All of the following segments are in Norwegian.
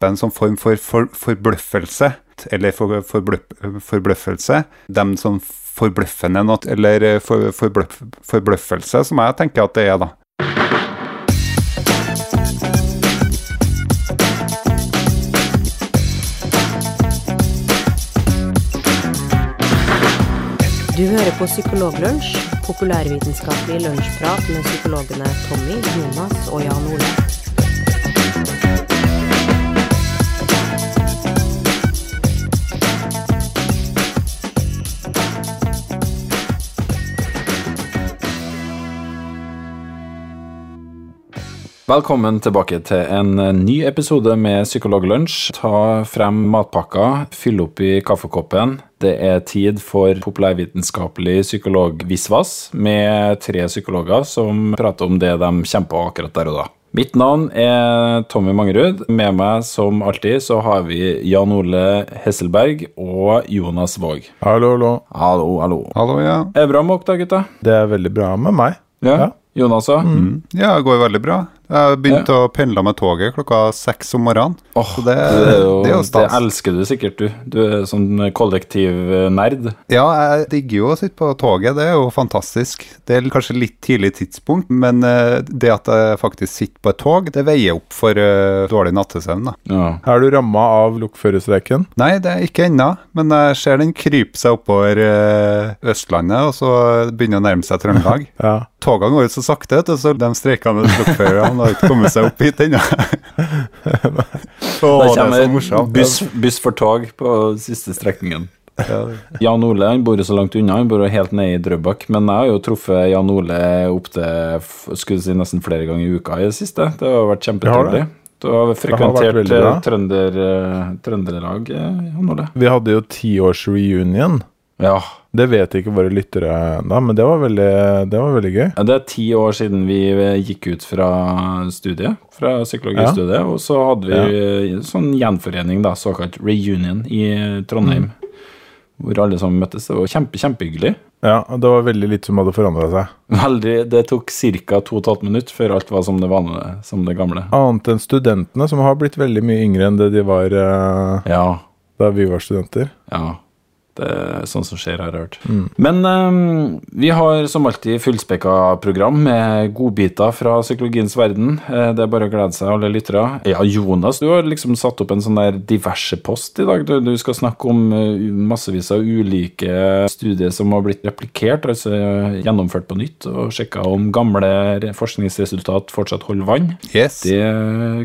skaper en sånn form for, for forbløffelse, eller for, forbløff, forbløffelse. Dem som forbløffende noe, eller eh, for, forbløff, forbløffelse, som jeg tenker at det er, da. Du hører på Psykologlunsj, populærvitenskapelig lunsjprat med psykologene Tommy, Jonas og Jan Ole. Velkommen tilbake til en eh, ny episode med Psykologlunsj. Ta frem matpakka, fyll opp i kaffekoppen. Det er tid for populærvitenskapelig psykologvisvas med tre psykologer som prater om det de kjemper på akkurat der og da. Mitt navn er Tommy Mangerud. Med meg som alltid så har vi Jan Ole Hesselberg og Jonas Våg. Hallo, hallo. Hallo, hallo. Hallo, ja. Er det bra med dere, gutta? Det er veldig bra med meg. Ja. Ja. Jonas òg? Mm. Ja, det går veldig bra. Jeg har begynt å pendle med toget klokka seks om morgenen. Åh, Så det, det, er jo, det det elsker du sikkert, du. Du er sånn kollektivnerd. Ja, jeg digger jo å sitte på toget, det er jo fantastisk. Det er kanskje litt tidlig tidspunkt, men eh, det at jeg faktisk sitter på et tog, det veier opp for uh, dårlig nattesøvn, da. Ja. Er du ramma av lokførerstreiken? Nei, det er ikke ennå, men jeg ser den krype seg oppover uh, Østlandet, og så begynner å nærme seg Trøndelag. Ja. Togene går jo så sakte, vet du, så de streikende lokførerne har ikke kommet seg opp hit ennå. Det så kommer buss, buss for tog på siste strekningen. Ja. Jan Ole han bor jo så langt unna, han bor jo helt nede i Drøbak. Men jeg har jo truffet Jan Ole opptil skulle si, nesten flere ganger i uka i det siste. Det har vært kjempetrivelig. Du har frekventert veldig bra. eh, trønder, eh, eh, Jan Ole. Vi hadde jo tiårs-reunion. Ja. Det vet ikke våre lyttere ennå, men det var, veldig, det var veldig gøy. Ja, Det er ti år siden vi eh, gikk ut fra studiet, fra psykologistudiet, og så hadde vi ja. sånn gjenforening, da, såkalt reunion, i Trondheim. Hvor alle sammen møttes. Det var kjempe, kjempehyggelig. Ja, og Det var veldig litt som hadde forandra seg. Veldig, Det tok ca. 2 12 minutter før alt var som det vanlige, som det gamle. Annet enn studentene, som har blitt veldig mye yngre enn det de var eh, Ja, da vi var studenter. ja. Sånn som skjer, har jeg hørt. Men um, vi har som alltid fullspekka program med godbiter fra psykologiens verden. Eh, det er bare å glede seg, alle lyttere. Ja, Jonas, du har liksom satt opp en sånn der diverse post i dag. Du, du skal snakke om eh, massevis av ulike studier som har blitt replikert, altså gjennomført på nytt, og sjekka om gamle forskningsresultat fortsatt holder vann. Yes. Det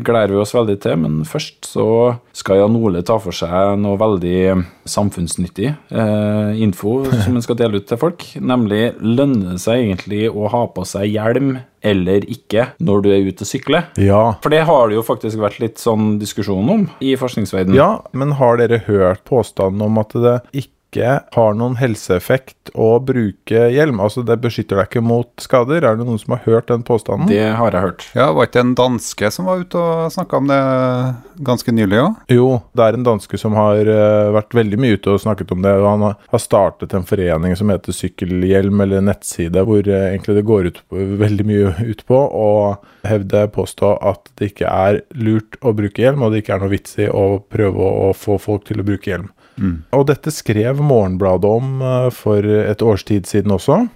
gleder vi oss veldig til, men først så skal Jan Ole ta for seg noe veldig samfunnsnyttig eh, info som en skal dele ut til folk. Nemlig lønner det seg egentlig å ha på seg hjelm eller ikke når du er ute og sykler? Ja. For det har det jo faktisk vært litt sånn diskusjon om i forskningsverdenen. ja, men har dere hørt påstanden om at det ikke har noen helseeffekt å bruke hjelm? Altså, det beskytter deg ikke mot skader? Er det noen som har hørt den påstanden? Det har jeg hørt. Ja, var ikke en danske som var ute og snakka om det ganske nylig òg? Jo, det er en danske som har eh, vært veldig mye ute og snakket om det. og Han har- startet en forening som heter Sykkelhjelm, eller nettside, hvor eh, egentlig det går ut på, veldig mye ut på å hevde, påstå at det ikke er lurt å bruke hjelm, og det ikke er noe vits i å prøve å få folk til å bruke hjelm. Og dette skrev Morgenbladet om eh, for et års tid siden også.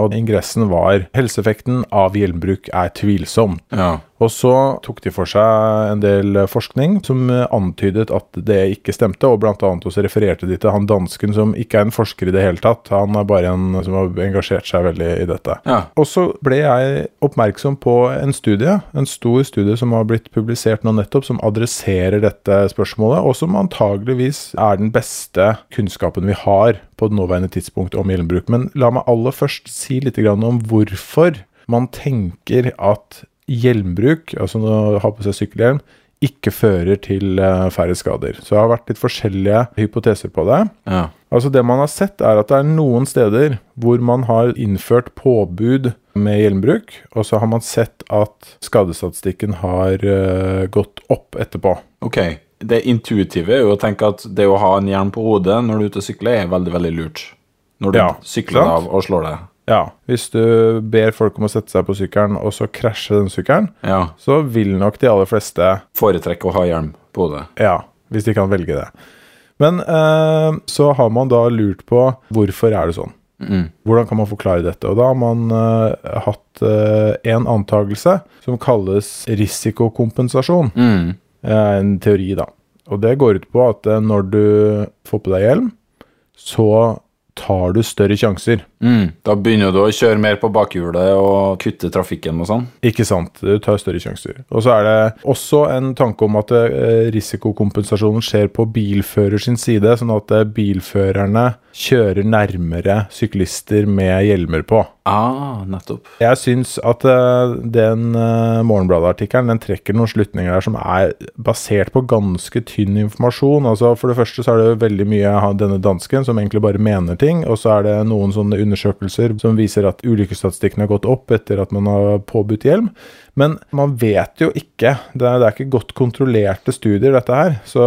Og ingressen var 'Helseeffekten av hjelmbruk er tvilsom'. Ja. Og så tok de for seg en del forskning som eh, antydet at det ikke stemte, og blant annet også refererte de til han dansken som ikke er en forsker i det hele tatt. Han er bare en som har engasjert seg veldig i dette. Ja. Og så ble jeg oppmerksom på en studie, en stor studie som har blitt publisert nå nettopp, som adresserer dette spørsmålet, og som antageligvis er den beste kunnskapen vi har på det nåværende tidspunkt om hjelmbruk. Men la meg aller først si litt om hvorfor man tenker at hjelmbruk, altså å ha på seg sykkelhjelm, ikke fører til eh, færre skader. Så det har vært litt forskjellige hypoteser på det. Ja. Altså Det man har sett, er at det er noen steder hvor man har innført påbud med hjelmbruk, og så har man sett at skadestatistikken har eh, gått opp etterpå. Ok. Det intuitive er jo å tenke at det å ha en hjelm på hodet når du er ute og sykler, er veldig, veldig lurt. Når du Ja, sykler sant? av og slår deg. Ja, Hvis du ber folk om å sette seg på sykkelen, og så krasjer den sykkelen, Ja. så vil nok de aller fleste Foretrekke å ha hjelm. på hodet. Ja, hvis de kan velge det. Men eh, så har man da lurt på hvorfor er det sånn. Mm. Hvordan kan man forklare dette? Og da har man eh, hatt eh, en antakelse som kalles risikokompensasjon. Mm. Eh, en teori, da. Og det går ut på at eh, når du får på deg hjelm, så tar du større sjanser. Mm. Da begynner du å kjøre mer på bakhjulet og kutte trafikken og sånn. Ikke sant? Du tar større sjanser. Og så er det også en tanke om at eh, risikokompensasjonen skjer på bilfører sin side, sånn at eh, bilførerne kjører nærmere syklister med hjelmer på. Ah, nettopp. Jeg syns at eh, den Morgenbladet-artikkelen den trekker noen slutninger der som er basert på ganske tynn informasjon. Altså For det første så er det veldig mye av denne dansken som egentlig bare mener ting, og så er det noen sånne undersøkelser som viser at ulykkesstatistikken har gått opp etter at man har påbudt hjelm. Men man vet jo ikke. Det er, det er ikke godt kontrollerte studier, dette her. Så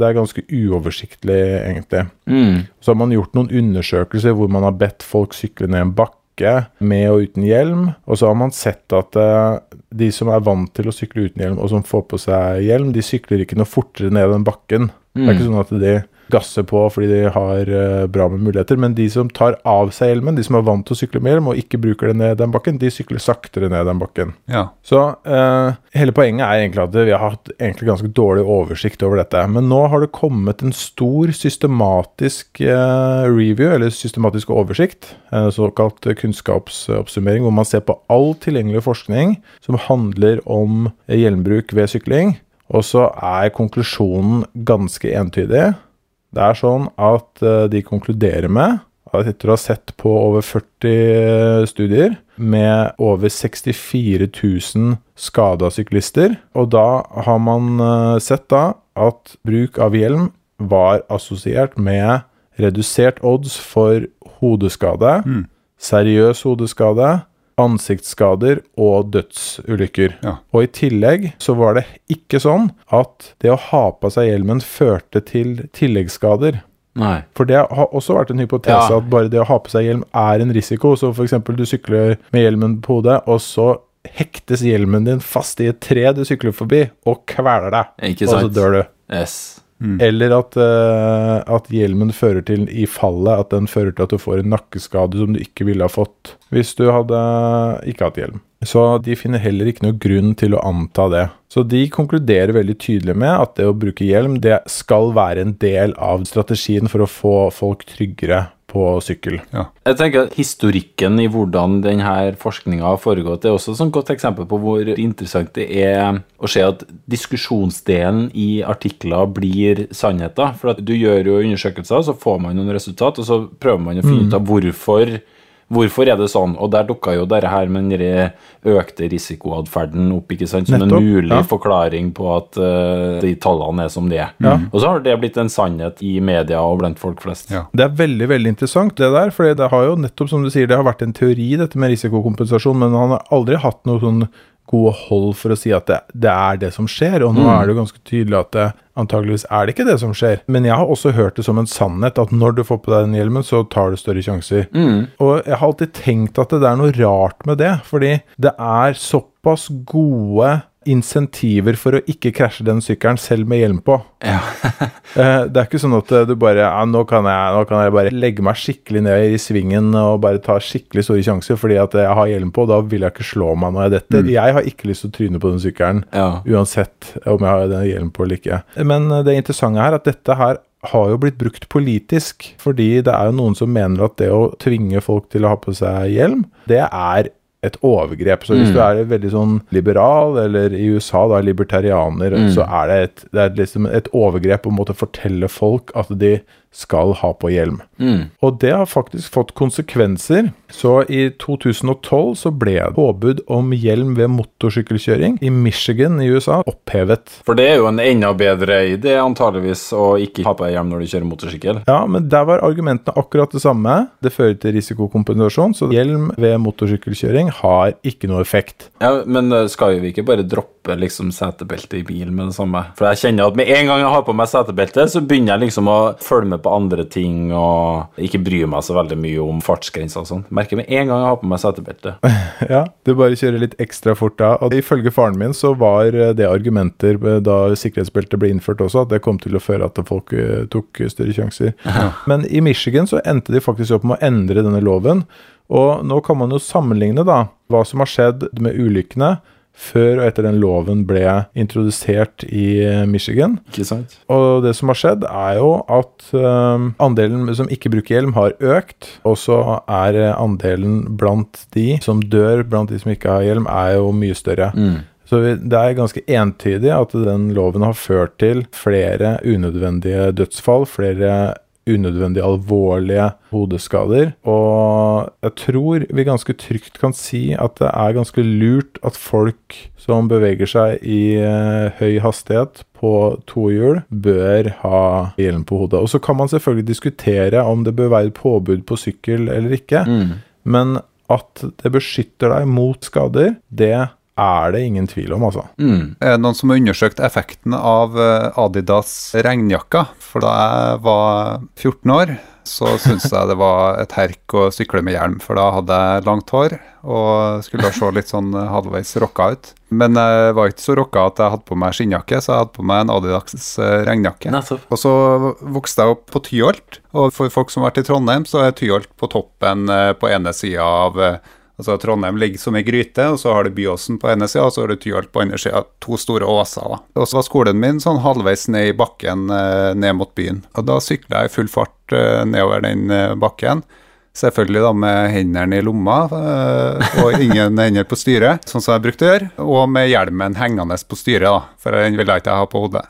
det er ganske uoversiktlig, egentlig. Mm. Så har man gjort noen undersøkelser hvor man har bedt folk sykle ned en bakke med og uten hjelm. Og så har man sett at eh, de som er vant til å sykle uten hjelm, og som får på seg hjelm, de sykler ikke noe fortere ned den bakken. Det er ikke sånn at de gasser på fordi de har eh, bra med muligheter, men de som tar av seg hjelmen, de som er vant til å sykle med hjelm og ikke bruker det ned den bakken, de sykler saktere ned den bakken. Ja. Så eh, hele poenget er egentlig at vi har hatt egentlig ganske dårlig oversikt over dette. Men nå har det kommet en stor systematisk eh, review, eller systematisk oversikt, en såkalt kunnskapsoppsummering, hvor man ser på all tilgjengelig forskning som handler om eh, hjelmbruk ved sykling. Og så er konklusjonen ganske entydig. Det er sånn at eh, de konkluderer med at etter å ha sett på over 40 studier med over 64 000 skada syklister, og da har man eh, sett da at bruk av hjelm var assosiert med redusert odds for hodeskade, seriøs hodeskade, ansiktsskader og dødsulykker. Ja. Og i tillegg så var det ikke sånn at det å ha på seg hjelmen førte til tilleggsskader. Nei. For det har også vært en hypotese Ja. at bare det å ha på seg hjelm er en risiko. Så f.eks. du sykler med hjelmen på hodet, og så hektes hjelmen din fast i et tre du sykler forbi, og kveler deg. Ikke Og så dør du. Yes. Eller at, uh, at hjelmen fører til, i fallet, at den fører til at du får en nakkeskade som du ikke ville ha fått hvis du hadde ikke hatt hjelm. Så de finner heller ikke noe grunn til å anta det. Så de konkluderer veldig tydelig med at det å bruke hjelm, det skal være en del av strategien for å få folk tryggere på sykkel. Jeg tenker at Historikken i hvordan denne forskninga har foregått, er også et godt eksempel på hvor interessant det er å se at diskusjonsdelen i artikler blir sannheter. For at du gjør jo undersøkelser, så får man noen resultat, og så prøver man å finne ut av hvorfor Hvorfor er det sånn? Og der dukka jo dette her med den økte risikoatferden opp, ikke sant? Som Nettopp, en mulig ja. forklaring på at uh, de tallene er som de er. Ja. Og så har det blitt en sannhet i media og blant folk flest. Ja. Det er veldig veldig interessant, det der. For det har jo nettopp, som du sier, det har vært en teori, dette med risikokompensasjon, men han har aldri hatt noe sånn gode hold for å si at det, det er det som skjer. Og nå er det jo ganske tydelig at det, antageligvis er det ikke det som skjer. Men jeg har også hørt det som en sannhet at når du får på deg den hjelmen, så tar du større sjanser. Og jeg har alltid tenkt at det er noe rart med det, fordi det er såpass gode insentiver for å ikke krasje den sykkelen selv med hjelm på. Ja. Eh, Det er ikke sånn at eh, du bare ja, nå, kan jeg, nå kan jeg bare legge meg skikkelig ned i svingen og bare ta skikkelig store sjanser fordi at jeg har hjelm på, og da vil jeg ikke slå meg når jeg detter. Jeg har ikke lyst til å tryne på den sykkelen, Ja. uansett om jeg har den hjelm på eller ikke. Men eh, det interessante her er at dette her har jo blitt brukt politisk, fordi det er jo noen som mener at det å tvinge folk til å ha på seg hjelm, det er et overgrep. Så hvis du er veldig sånn liberal, eller i USA da libertarianer, så er det, et, det er liksom et overgrep å måtte fortelle folk at de skal ha på hjelm. Og det har faktisk fått konsekvenser. Så i 2012 så ble påbud om hjelm ved motorsykkelkjøring i Michigan i USA opphevet. For det er jo en enda bedre idé antageligvis å ikke ha på deg hjelm når du kjører motorsykkel. Ja, men der var argumentene akkurat det samme. Det fører til risikokompensasjon, så hjelm ved motorsykkelkjøring har ikke noe effekt. Ja, Men eh, skal vi ikke bare droppe liksom setebeltet i bilen med det samme? For jeg kjenner at med en gang jeg har på meg setebelte, så begynner jeg liksom å følge med på andre ting og ikke bryr meg så veldig mye om fartsgrenser og sånn. Merker med en gang jeg har på meg setebelte. Ja, du bare kjører litt ekstra fort da. Og ifølge faren min så var eh, det argumenter da sikkerhetsbeltet ble innført også, at det kom til å føre at folk eh, tok større sjanser. Men i Michigan så endte de faktisk opp med å endre denne loven. Og nå kan man jo sammenligne da hva som har skjedd med ulykkene før og etter den loven ble introdusert i eh, Michigan. Ikke sant? Og det som har skjedd, er jo at eh, andelen som ikke bruker hjelm, har økt. Og så er eh, andelen blant de som dør blant de som ikke har hjelm, er jo mye større. Så vi- det er ganske entydig at den loven har ført til flere unødvendige dødsfall, flere unødvendig alvorlige hodeskader. Og jeg tror vi ganske trygt kan si at det er ganske lurt at folk som beveger seg i eh, høy hastighet på tohjul, bør ha hjelm på hodet. Og så kan man selvfølgelig diskutere om det bør være påbud på sykkel eller ikke. Men at det beskytter deg mot skader, det er det ingen tvil om, altså. Mm. Er det noen som har undersøkt effekten av eh, Adidas regnjakker? For da jeg var 14 år, så syntes jeg det var et herk å sykle med hjelm. For da hadde jeg langt hår og skulle da se litt sånn halvveis rocka ut. Men jeg var ikke så rocka at jeg hadde på meg skinnjakke, så jeg hadde på meg en Adidas eh, regnjakke. Og så vokste jeg opp på Tyholt, og for folk som har vært i Trondheim, så er Tyholt på toppen eh, på ene sida av eh, Altså Trondheim ligger som ei gryte, og så har du Byåsen på ene sida, og så har du Tyholt på andre sida. To store åser. Og så var skolen min sånn halvveis ned i bakken eh, ned mot byen. Og da sykla jeg i full fart eh, nedover den eh, bakken. Selvfølgelig da med hendene i lomma og ingen hender på styret, sånn som jeg brukte å gjøre. Og med hjelmen hengende på styret, da, for den ville jeg ikke ha på hodet.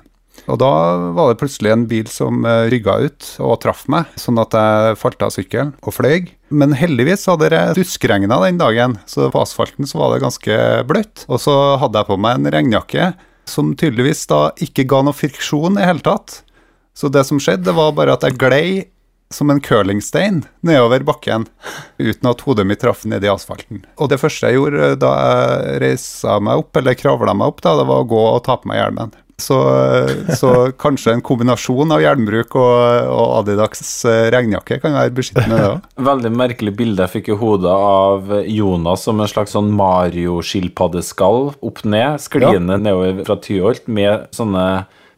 Og da var det plutselig en bil som rygga ut og traff meg, sånn at jeg falt av sykkelen og fløy. Men heldigvis hadde det duskregna den dagen, så på asfalten så var det ganske bløtt. Og så hadde jeg på meg en regnjakke som tydeligvis da ikke ga noe friksjon i hele tatt. Så det som skjedde, det var bare at jeg glei som en curlingstein nedover bakken, uten at hodet mitt traff ned i asfalten. Og det første jeg gjorde eh, da jeg reisa meg opp, eller kravla meg opp, da, det var å gå og ta på meg hjelmen. Så, så kanskje en kombinasjon av hjelmbruk og, og Adidas eh, regnjakke kan være beskyttende, det òg. Veldig merkelig bilde jeg fikk i hodet av Jonas som en slags sånn Mario-skilpaddeskall opp ned, skliende nedover fra Tyholt med sånne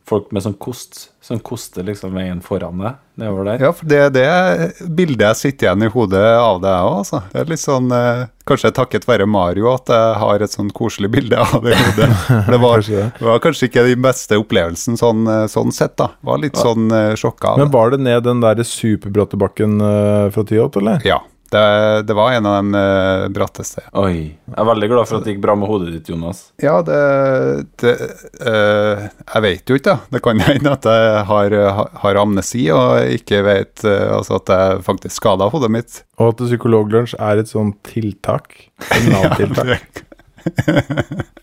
folk med sånn kost, som koster liksom veien foran deg nedover der. Ja, for det er det bildet jeg sitter igjen i hodet av deg òg, altså. Det er litt sånn eh, Kanskje takket være Mario at jeg har et sånn koselig bilde av det i hodet. Det var, Kanskje var kanskje ikke den beste opplevelsen sånn, eh, sånn sett, da. Var litt sånn eh, sjokka Men var det ned den der superbratte bakken eh, fra Tyholt, eller? Ja. Det, det var en av de eh, bratteste. Oi. Jeg er veldig glad for at det gikk bra med hodet ditt, Jonas. Ja, det, det uh, Jeg vet jo ikke, da. Det kan hende at jeg har, har amnesi og ikke vet uh, altså at jeg faktisk skada hodet mitt. Og at Psykologlunsj er et sånt tiltak. Et Nav-tiltak.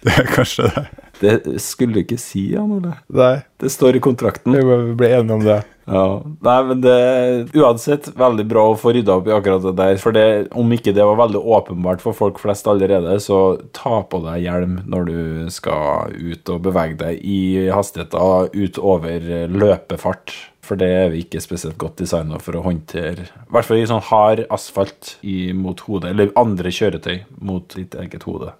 Det er kanskje det. Det skulle du ikke si, Jan Ole. Nei, Det står i kontrakten. vi ble enige om det. Ja, Nei, men det Uansett, veldig bra å få rydda opp i akkurat det der. For det, om ikke det var veldig åpenbart for folk flest allerede, så ta på deg hjelm når du skal ut og bevege deg i hastigheter utover løpefart. For det er vi ikke spesielt godt designa for å håndtere. I hvert fall i sånn hard asfalt mot hodet, eller andre kjøretøy mot ditt eget hode.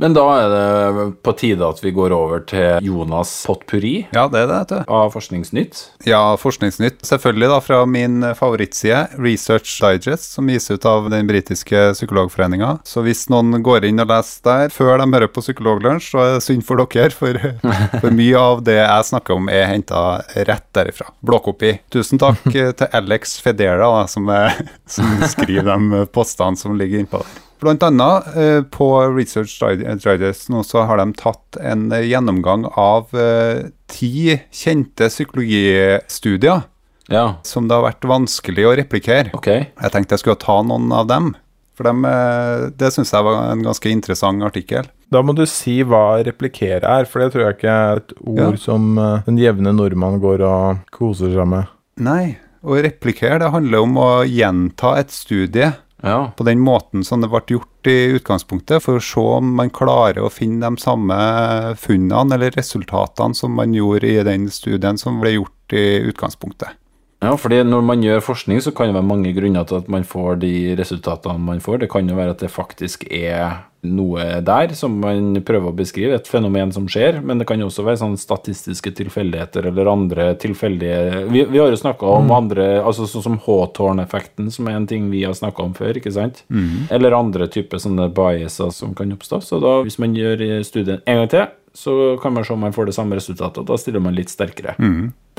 Men da er det på tide at vi går over til Jonas potpurri Ja, det er det, vet du. av Forskningsnytt. Ja, Forskningsnytt. Selvfølgelig da fra min favorittside, Research Digest, som gis ut av den britiske psykologforeninga. Så hvis noen går inn og leser der før de hører på Psykologlunsj, så er det synd for dere, for, for mye av det jeg snakker om, er henta rett derifra. Blåkopi. Tusen takk eh, til Alex Federa, da, som, er, som skriver de postene som ligger innpå der. Blant annet eh, på Research Digest nå så har de tatt en eh, gjennomgang av eh, ti kjente psykologistudier Ja, som det har vært vanskelig å replikere. Okay. Jeg tenkte jeg skulle ta noen av dem, for dem, eh, det syns jeg var en ganske interessant artikkel. Da må du si hva replikere er, for det tror jeg ikke er et ord Ja. som eh, den jevne nordmann går og koser seg med. Nei, å replikere det handler om å gjenta et studie Ja. på den måten som det ble gjort i utgangspunktet, for å se om man klarer å finne de samme funnene eller resultatene som man gjorde i den studien som ble gjort i utgangspunktet. Ja, fordi når man gjør forskning, så kan det være mange grunner til at man får de resultatene man får. Det kan jo være at det faktisk er noe der som man prøver å beskrive, et fenomen som skjer, men det kan også være sånn statistiske tilfeldigheter eller andre tilfeldige Vi, vi har jo snakka om andre, altså sånn som H-tårn-effekten, som er en ting vi har snakka om før, ikke sant? Eller andre typer sånne biaser som kan oppstå. Så da, hvis man gjør studien en gang til, så kan man se om man får det samme resultatet, da stiller man litt sterkere.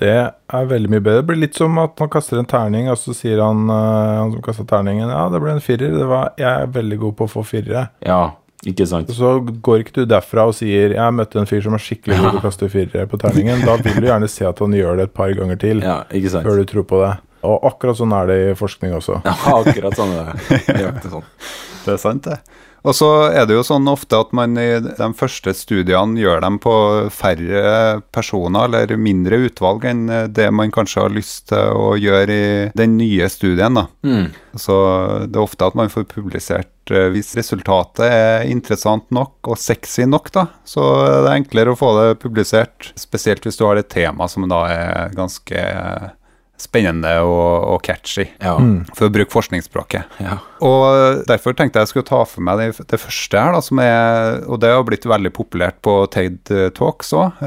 Det er veldig mye bedre. Det blir litt som at man kaster en terning, og så sier han, eh, han som kasta terningen ja, det ble en firer. Det var, jeg er veldig god på å få firere. Ja, ikke sant? Så går ikke du derfra og sier jeg møtte en fyr som er skikkelig god til å kaste firere på terningen. Da vil du gjerne se at han gjør det et par ganger til Ja, ikke sant? før du tror på det. Og akkurat sånn er det i forskning også. Ja, akkurat sånn er det. Nøyaktig sånn. Det er sant, det. Og så er det jo sånn ofte at man i de første studiene gjør dem på færre personer, eller mindre utvalg enn det man kanskje har lyst til å gjøre i den nye studien. da. Mm. Så det er ofte at man får publisert eh, Hvis resultatet er interessant nok og sexy nok, da, så er det enklere å få det publisert. Spesielt hvis du har et tema som da er ganske spennende og, og catchy, Ja. for å bruke forskningsspråket. ja. Og Derfor tenkte jeg jeg skulle ta for meg det, det første her, da, som er, og det har blitt veldig populært på TED Talks òg.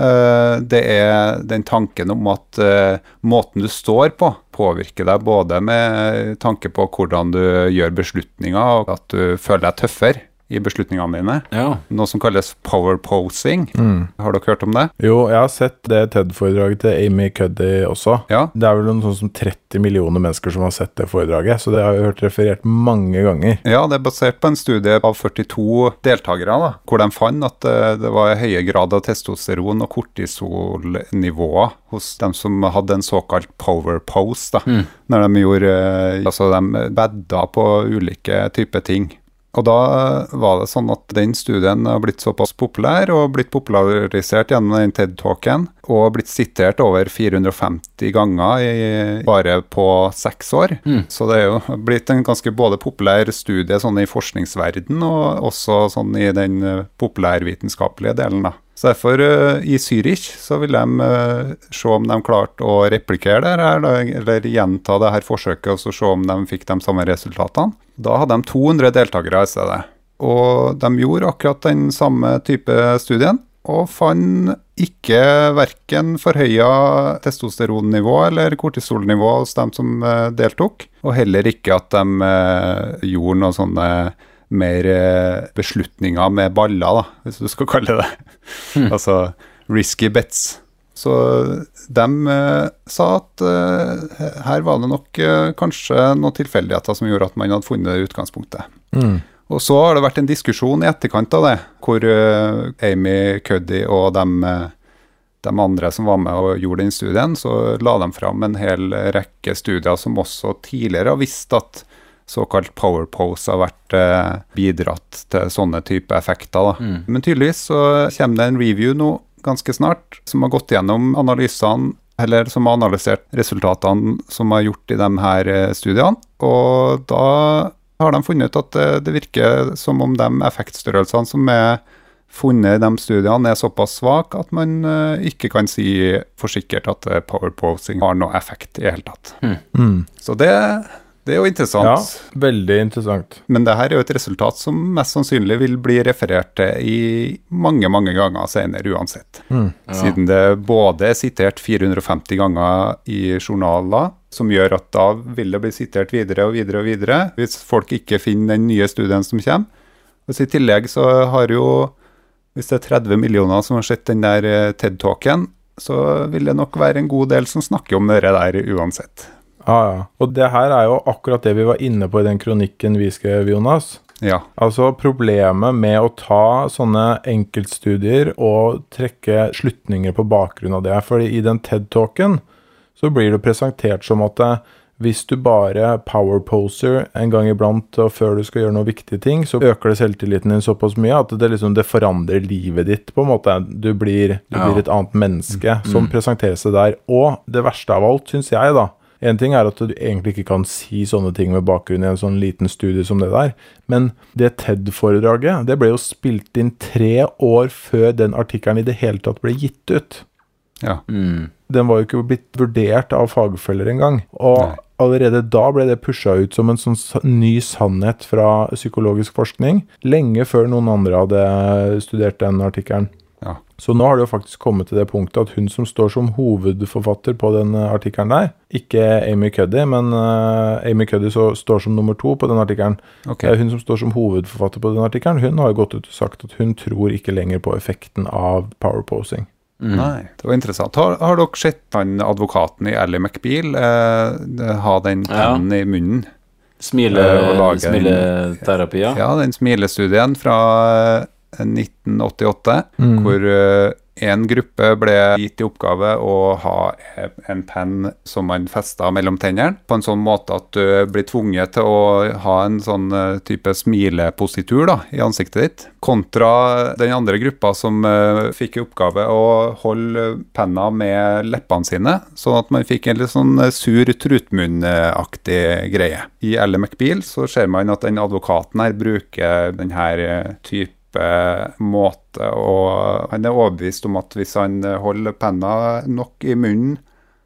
Det er den tanken om at eh, måten du står på, påvirker deg både med tanke på hvordan du gjør beslutninger, og at du føler deg tøffere i beslutningene dine. ja. Noe som kalles power posing. Har dere hørt om det? Jo, jeg har sett det TED-foredraget til Amy Cuddy også. Ja. Det er vel noe sånn som 30 millioner mennesker som har sett det foredraget, så det har jeg hørt referert mange ganger. Ja, det er basert på en studie av 42 deltakere, da, hvor de fant at eh, det var høye grad av testosteron og kortisolnivåer hos dem som hadde en såkalt power pose. da, Når de gjorde eh, Altså, de bedda på ulike typer ting. Og da var det sånn at den studien har blitt såpass populær, og blitt popularisert gjennom den TED-talken, og blitt sitert over 450 ganger i, bare på seks år. Så det er jo blitt en ganske både populær studie sånn i forskningsverden, og også sånn i den populærvitenskapelige delen, da. Så derfor, eh, i Zürich, så vil de eh, se om de klarte å replikere det her, eller gjenta det her forsøket, og så se om de fikk de samme resultatene. Da hadde de 200 deltakere i stedet. Og de gjorde akkurat den samme type studien, og fant ikke verken forhøya testosteronnivå eller kortisolnivå hos dem som eh, deltok, og heller ikke at de gjorde noen sånne mer eh, beslutninger med baller, da, hvis du skal kalle det det. Altså risky bets. Så de eh, sa at eh, her var det nok eh, kanskje noen tilfeldigheter som gjorde at man hadde funnet det utgangspunktet. Og så har det vært en diskusjon i etterkant av det, hvor eh, Amy Cuddy og de, eh, de andre som var med og gjorde den studien, så la de fram en hel rekke studier som også tidligere har visst at såkalt power pose har vært eh, bidratt til sånne type effekter. Da. Men tydeligvis så kommer det en review nå ganske snart som har gått gjennom analysene eller som har analysert resultatene som er gjort i de her eh, studiene. Og da har de funnet ut at det, det virker som om de effektstørrelsene som er funnet i de studiene er såpass svake at man eh, ikke kan si for sikkert at powerposing power posing har noe effekt i det hele tatt. Så det, det er jo interessant. Ja, veldig interessant. Men det her er jo et resultat som mest sannsynlig vil bli referert til i mange, mange ganger senere uansett. Siden det både er sitert 450 ganger i journaler, som gjør at da vil det bli sitert videre og videre og videre, hvis folk ikke finner den nye studien som kommer. Og I tillegg så har jo, hvis det er 30 millioner som har sett den der eh, TED-talken, så vil det nok være en god del som snakker om det der uansett. Ja, ja. Og det her er jo akkurat det vi var inne på i den kronikken vi skrev, Jonas. Ja. Altså Problemet med å ta sånne enkeltstudier og trekke slutninger på bakgrunn av det. fordi i den TED-talken så blir det presentert som at eh, hvis du bare powerposer en gang iblant og før du skal gjøre noen viktige ting, så øker det selvtilliten din såpass mye at det liksom det forandrer livet ditt, på en måte. Du blir, du Ja. blir et annet menneske som presenterer seg der. Og det verste av alt, syns jeg, da, en ting er at du egentlig ikke kan si sånne ting med bakgrunn i en sånn liten studie som det der, men det TED-foredraget det ble jo spilt inn tre år før den artikkelen i det hele tatt ble gitt ut. Ja. Mm. Den var jo ikke blitt vurdert av fagfeller engang. Og Nei. allerede da ble det pusha ut som en sånn ny sannhet fra psykologisk forskning, lenge før noen andre hadde studert den artikkelen. Ja. Så nå har det jo faktisk kommet til det punktet at hun som står som hovedforfatter på den eh, artikkelen der, ikke Amy Cuddy, men eh, Amy Cuddy så står som nummer to på den artikkelen. Okay. Hun som står som hovedforfatter på den artikkelen, hun har jo gått ut og sagt at hun tror ikke lenger på effekten av powerposing. Mm. Nei, det var interessant. Har, har dere sett han advokaten i Ally McBeal eh, ha den Ja. pennen i munnen? Smile, Eh, smileterapi, ja. Ja, den smilestudien fra 1988, Mm. hvor eh, en gruppe ble gitt i oppgave å ha en penn som man festa mellom tennene, på en sånn måte at du blir tvunget til å ha en sånn eh, type smilepositur da, i ansiktet ditt, kontra den andre gruppa som uh, fikk i oppgave å holde penna med leppene sine, sånn at man fikk en litt sånn sur trutmunnaktig greie. I Elle McBeal så ser man at den advokaten her bruker den her eh, type måte, og han er overbevist om at hvis han holder penna nok i munnen,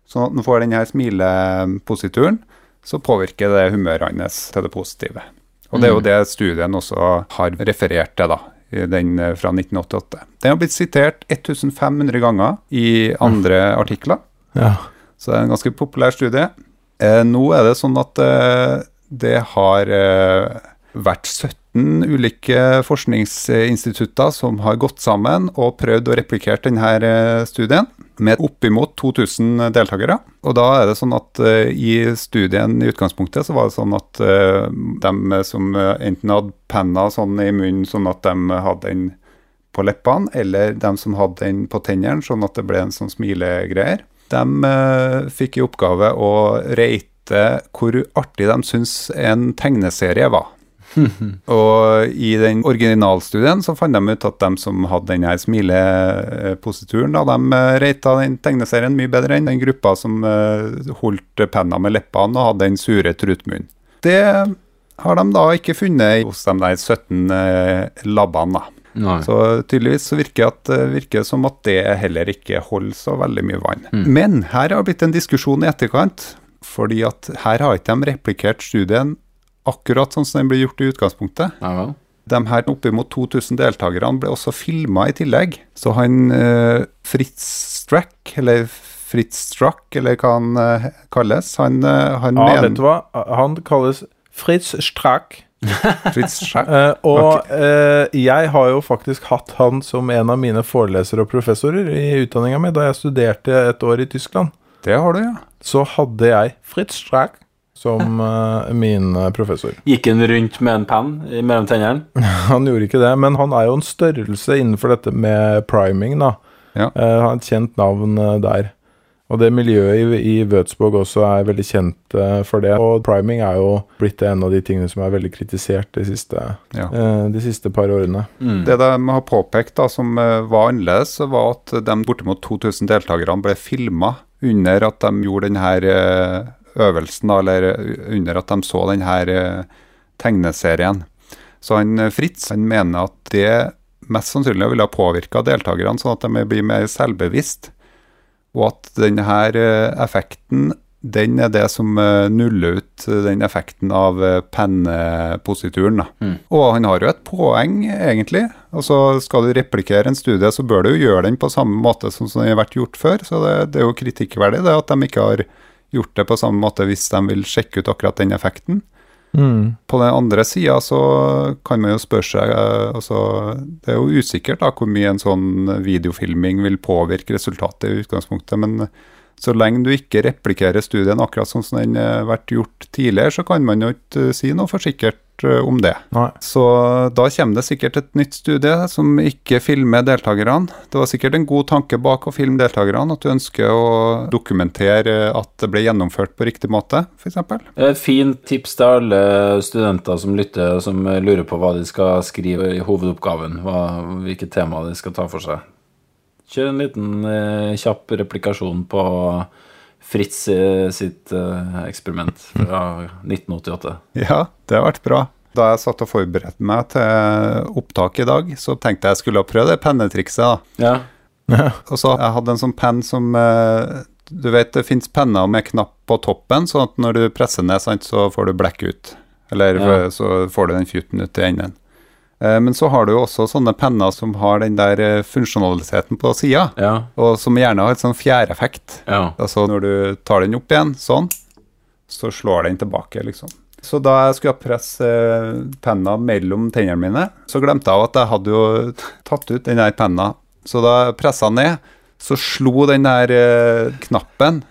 sånn at han får denne smileposituren, så påvirker det humøret hans til det positive. Og det er jo det studien også har referert til, da. Den fra 1988. Den har blitt sitert 1500 ganger i andre artikler. Ja. Så det er en ganske populær studie. Eh, nå er det sånn at eh, det har eh, vært 17 ulike forskningsinstitutter som har gått sammen og prøvd å replikere denne eh, studien, med oppimot 2000 deltakere. Og da er det sånn at eh, i studien i utgangspunktet så var det sånn at eh, de som enten hadde penna sånn i munnen sånn at de hadde den på leppene, eller de som hadde den på tennene, sånn at det ble en sånn smilegreier. De fikk i oppgave å rate hvor artig de syns en tegneserie var. og i den originalstudien så fant de ut at de som hadde den her smileposituren, da, de reita den tegneserien mye bedre enn den gruppa som eh, holdt penna med leppene og hadde den sure trutmunnen. Det har de da ikke funnet hos de der 17 eh, labbene, da. Nei. Så tydeligvis så virker at, virker det som at det heller ikke holder så veldig mye vann. Men her har det blitt en diskusjon i etterkant, fordi at her har ikke de replikert studien akkurat sånn som den ble gjort i utgangspunktet. Ja. De her oppimot 2000 deltakerne ble også filma i tillegg. Så han eh, Fritz Strack, eller Fritz Strack, eller hva han eh, kalles, han, eh, han ja, mener vet du hva? Han kalles Fritz Strack. Fritz Strack. Eh, og eh, jeg har jo faktisk hatt han som en av mine forelesere og professorer i utdanninga mi da jeg studerte et år i Tyskland. Det har du, ja. Så hadde jeg Fritz Strack som uh, min eh, professor. Gikk han rundt med en penn i- mellom tennene? Han gjorde ikke det, men han er jo en størrelse innenfor dette med priming, da. Ja. Uh, han har et kjent navn uh, der. Og det miljøet i, i Wødsborg også er veldig kjent for det. Og priming er jo blitt en av de tingene som er veldig kritisert de siste, Ja. eh, de siste par årene. Mm. Det de har påpekt da, som var annerledes, var at de bortimot 2000 deltakerne ble filma under at de gjorde denne øvelsen, da, eller under at de så denne eh, tegneserien. Så han eh, Fritz han mener at det mest sannsynlig ville ha påvirka deltakerne, sånn at de blir mer selvbevisst, og at denne eh, effekten den er det som nuller ut den effekten av penneposituren. Mm. Og han har jo et poeng, egentlig. Altså, Skal du replikere en studie, så bør du jo gjøre den på samme måte som som den har vært gjort før. Så det, det er jo kritikkverdig det at de ikke har gjort det på samme måte hvis de vil sjekke ut akkurat den effekten. På den andre sida så kan man jo spørre seg eh, altså, Det er jo usikkert da hvor mye en sånn videofilming vil påvirke resultatet i utgangspunktet, men så lenge du ikke replikerer studien akkurat sånn som den har vært gjort tidligere, så kan man jo ikke si noe for sikkert eh, om det. Nei. Så da kommer det sikkert et nytt studie som ikke filmer deltakerne. Det var sikkert en god tanke bak å filme deltakerne, at du ønsker å dokumentere at det ble gjennomført på riktig måte, f.eks. Et fint tips til alle studenter som lytter, og som lurer på hva de skal skrive i hovedoppgaven. Hva, hvilket tema de skal ta for seg. Kjør en liten eh, kjapp replikasjon på Fritz eh, sitt eh, eksperiment fra 1988. Ja, det har vært bra. Da jeg satt og forberedte meg til opptak i dag, så tenkte jeg skulle prøve det pennetrikset. da. Ja. Og så jeg hadde en sånn penn som eh, Du vet det fins penner med knapp på toppen, sånn at når du presser ned, sant, så får du blekk ut. Eller Ja. så får du den fjuten ut i enden. Eh, men så har du jo også sånne penner som har den der eh, funksjonaliteten på sida, Ja. og som gjerne har et sånn fjæreffekt. Ja. Altså når du tar den opp igjen, sånn, så slår den tilbake, liksom. Så da jeg skulle presse eh, penna mellom tennene mine, så glemte jeg at jeg hadde jo tatt ut den der penna. Så da jeg pressa ned, så slo den der knappen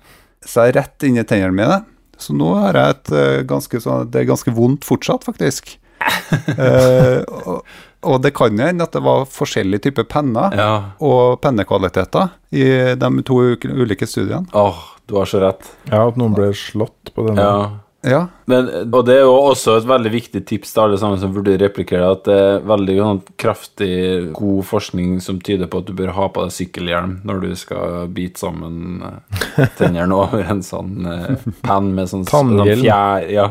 seg rett inn i tennene mine. Så nå har jeg et ganske sånn Det er ganske vondt fortsatt, faktisk. Eh, og, og det kan jo hende at det var forskjellige typer penner ja. og pennekvaliteter i de to ulike studiene. Åh, du har så rett. Ja, at noen ble slått på denne. Ja. Ja, Men, og det er jo også et veldig viktig tips til alle sammen som burde replikere at det er veldig sånn, kraftig, god forskning som tyder på at du bør ha på deg sykkelhjelm når du skal bite sammen eh, tennene over en sånn eh, penn med sånn, sånn fjær Ja,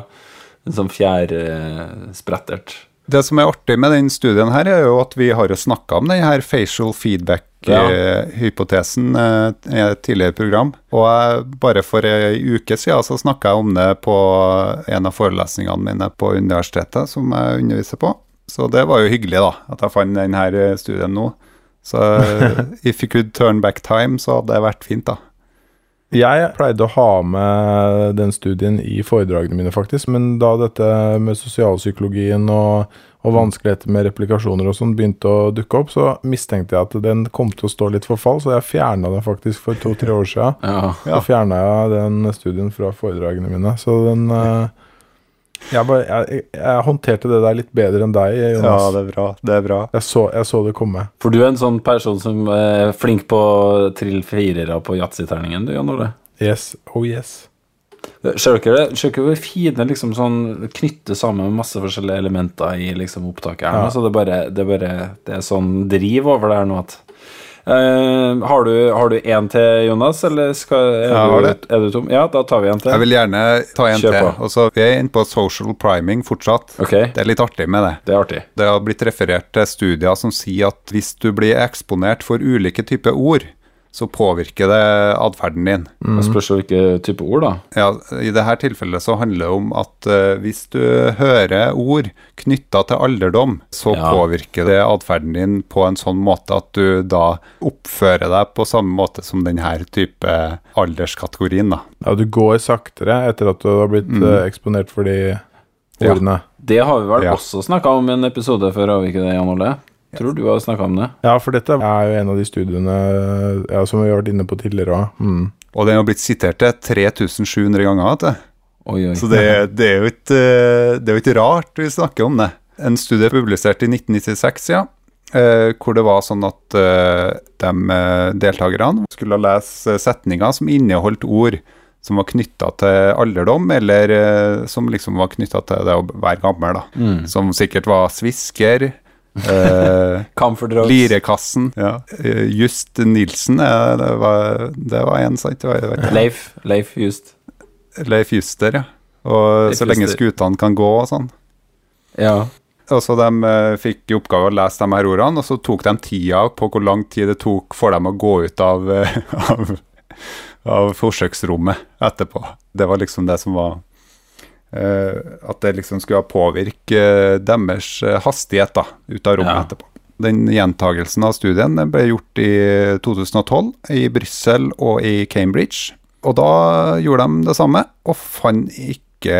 en sånn fjærsprettert. Det som er artig med den studien her, er jo at vi har jo snakka om den her facial feedback-hypotesen ja. i et tidligere program. Og bare for ei uke siden så snakka jeg om det på en av forelesningene mine på universitetet, som jeg underviser på. Så det var jo hyggelig, da, at jeg fant denne studien nå. Så eh, if you could turn back time, så hadde det vært fint, da. Jeg pleide å ha med den studien i foredragene mine, faktisk. Men da dette med sosialpsykologien og, og vanskeligheter med replikasjoner og sånn begynte å dukke opp, så mistenkte jeg at den kom til å stå litt for fall, så jeg fjerna den faktisk for to-tre år siden. Ja. Så fjerna jeg den studien fra foredragene mine. Så den eh, jeg, bare, jeg, jeg håndterte det der litt bedre enn deg, Jonas. er bra. Det er bra. jeg, så, jeg så det komme. For du er en sånn person som er flink på trill firere på yatzy-terningen, du, Jan Ole? Yes. Oh yes. Ser dere det? Ser dere hvor fine liksom sånn knytter sammen med masse forskjellige elementer i liksom opptaket her? Ja. nå? Så det er bare det er, bare, det er sånn driv over det her nå at Eh, har du har du én til, Jonas, eller skal, er, ja, du, er du tom? Ja, da tar vi en til. Jeg vil gjerne ta en Kjør til. på. Og så Vi er inne på social priming fortsatt. Okay. Det er litt artig med det. det er artig. Det har blitt referert til studier som sier at hvis du blir eksponert for ulike typer ord, så påvirker det atferden din. Det spørs jo hvilke type ord, da. Ja, I dette tilfellet så handler det om at uh, hvis du hører ord knytta til alderdom, så Ja. påvirker det atferden din på en sånn måte at du da oppfører deg på samme måte som denne type alderskategorien. da. Ja, du går saktere etter at du har blitt Mm. eh, eksponert for de ordene. Ja. Det har vi vel Ja. også snakka om i en episode før, har vi ikke det, Jan Ole? Tror du har snakka om det? Ja. for dette er jo en av de studiene ja, som vi har vært inne på tidligere òg. Mm. Og den har blitt sitert til 3700 ganger. vet du. Oi, oi. Så det, det, er jo ikke, det er jo ikke rart vi snakker om det. En studie publisert i 1996, ja, eh, hvor det var sånn at eh, de eh, deltakerne skulle lese setninger som inneholdt ord som var knytta til alderdom, eller eh, som liksom var knytta til det å være gammel, da. Mm. Som sikkert var svisker, eh, Lirekassen, ja. eh, Just Nilsen, eh, det var, det var en, sant? Leif. Leif Just. Leif Juster, ja. Og Leif så lenge Juster. skutene kan gå og sånn. Ja. Og så de eh, fikk i oppgave å lese de her ordene, og så tok de tida på hvor lang tid det tok for dem å gå ut av, eh, av, av forsøksrommet etterpå. Det var liksom det som var At det liksom skulle påvirke eh, deres eh, hastighet da, ut av rommet Ja. etterpå. Den gjentagelsen av studien ble gjort i 2012 i Brussel og i Cambridge. Og da gjorde de det samme, og fant ikke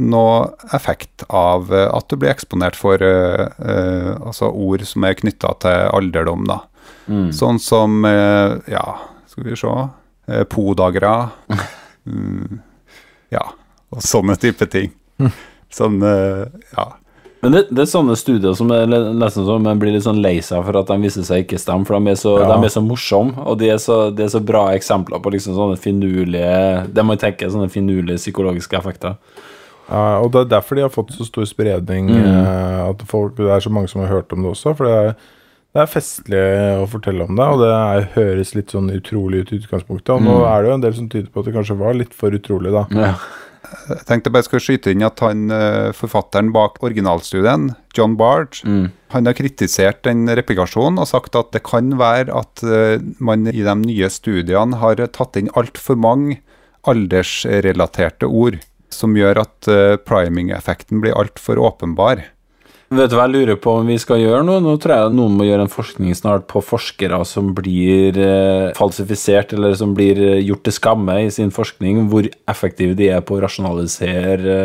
noe effekt av eh, at du blir eksponert for uh, uh, altså ord som er knytta til alderdom, da. Mm. Sånn som uh, Ja, skal vi se eh, Podagra. Mm, ja, og sånne type ting. Sånn, eh, ja. Men det, det er sånne studier som er nesten sånn man blir litt sånn lei seg for at de viser seg ikke stemme, for de er så, Ja. de er så morsomme, og de er så, de er så bra eksempler på liksom sånne finurlige Det man tenker er sånne finurlige psykologiske effekter. Ja, og det er derfor de har fått så stor spredning. Mm. eh, At folk, det er så mange som har hørt om det også. For det er, det er festlig å fortelle om det, og det er, høres litt sånn utrolig ut i utgangspunktet. Og nå Mm. er det jo en del som tyder på at det kanskje var litt for utrolig, da. Ja. Jeg tenkte bare skulle skyte inn at han, eh, forfatteren bak originalstudien, John Bard, Mm. han har kritisert den replikasjonen og sagt at det kan være at eh, man i de nye studiene har tatt inn altfor mange aldersrelaterte ord, som gjør at eh, priming-effekten blir altfor åpenbar. Vet du hva jeg lurer på om vi skal gjøre nå? Nå tror jeg noen må gjøre en forskning snart på forskere som blir eh, falsifisert, eller som blir eh, gjort til skamme i sin forskning, hvor effektive de er på å rasjonalisere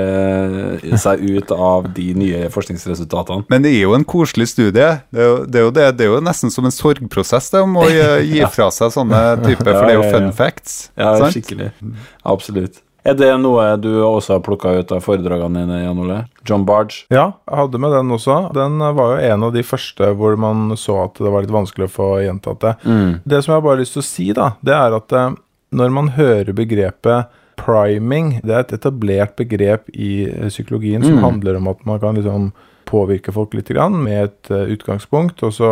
eh, seg ut av de nye forskningsresultatene. Men det er jo en koselig studie. Det er jo, det er jo, det, det er jo nesten som en sorgprosess det, om å gi, fra seg sånne typer, for det er jo fun facts. Ja, skikkelig. Absolutt. Er det noe du også har plukka ut av foredragene dine, Jan Ole? John Barge? Ja, jeg hadde med den også. Den var jo en av de første hvor man så at det var litt vanskelig å få gjentatt det. Mm. Det som jeg bare har lyst til å si, da, det er at eh, når man hører begrepet priming, det er et etablert begrep i eh, psykologien som Mm. handler om at man kan liksom påvirke folk litt grann med et eh, utgangspunkt, og så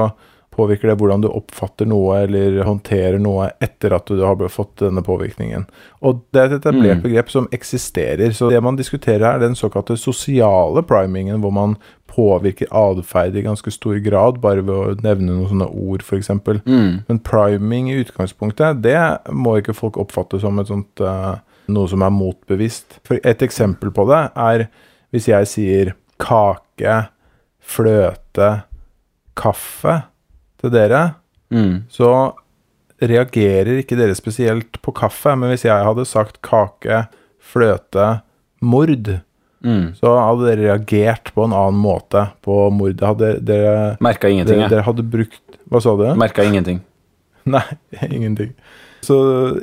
påvirker det hvordan du oppfatter noe eller håndterer noe etter at du har fått denne påvirkningen. Og det er et etablert Mm. begrep som eksisterer. Så det man diskuterer her, er den såkalte sosiale primingen, hvor man påvirker atferd i ganske stor grad, bare ved å nevne noen sånne ord, f.eks. Mm. Men priming i utgangspunktet, det må ikke folk oppfatte som sånt uh, noe som er motbevisst. For et eksempel på det er hvis jeg sier kake, fløte, kaffe til dere, Mm. så reagerer ikke dere spesielt på kaffe. Men hvis jeg hadde sagt kake, fløte, mord, Mm. så hadde dere reagert på en annen måte på mordet. Hadde dere, Merka ingenting, dere, jeg. dere hadde brukt Hva sa du? Merka ingenting. Nei, ingenting. Så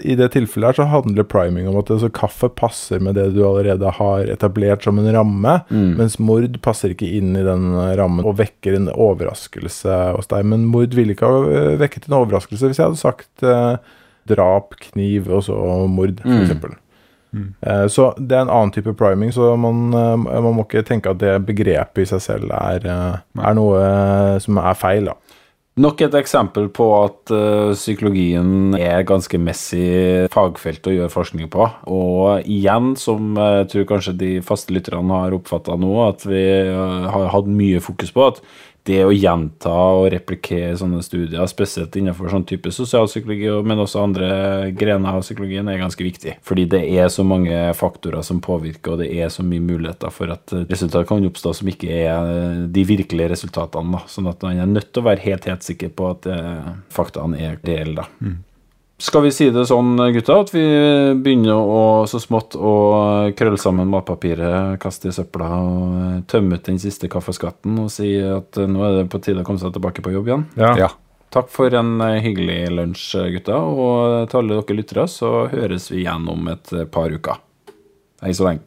i det tilfellet her så handler priming om at altså, kaffe passer med det du allerede har etablert som en ramme, Mm. mens mord passer ikke inn i den rammen og vekker en overraskelse hos deg. Men mord ville ikke ha øh, vekket en overraskelse hvis jeg hadde sagt eh, drap, kniv og så mord, for Mm. eksempel. Eh, Så det er en annen type priming, så man, eh, man må ikke tenke at det begrepet i seg selv er, er noe som er feil. da. Nok et eksempel på at eh, psykologien er ganske messig fagfelt å gjøre forskning på. Og igjen, som jeg tror kanskje de faste lytterne har oppfatta nå, at vi eh, har hatt mye fokus på at det å gjenta og replikere sånne studier, spesielt innenfor sånn type sosialpsykologi, men også andre grener av psykologien, er ganske viktig. Fordi det er så mange faktorer som påvirker, og det er så mye muligheter for at resultat kan oppstå som ikke er de virkelige resultatene. Da. Sånn at man er nødt til å være helt, helt sikker på at eh, faktaene er reelle. da. Skal vi si det sånn, gutta, at vi begynner å så smått å krølle sammen matpapiret, kaste i søpla og tømme ut den siste kaffeskatten og si at eh, nå er det på tide å komme seg tilbake på jobb igjen? Ja. Takk for en eh, hyggelig lunsj, gutta, og til alle dere lyttere så høres vi igjen om et eh, par uker. Hei så lenge.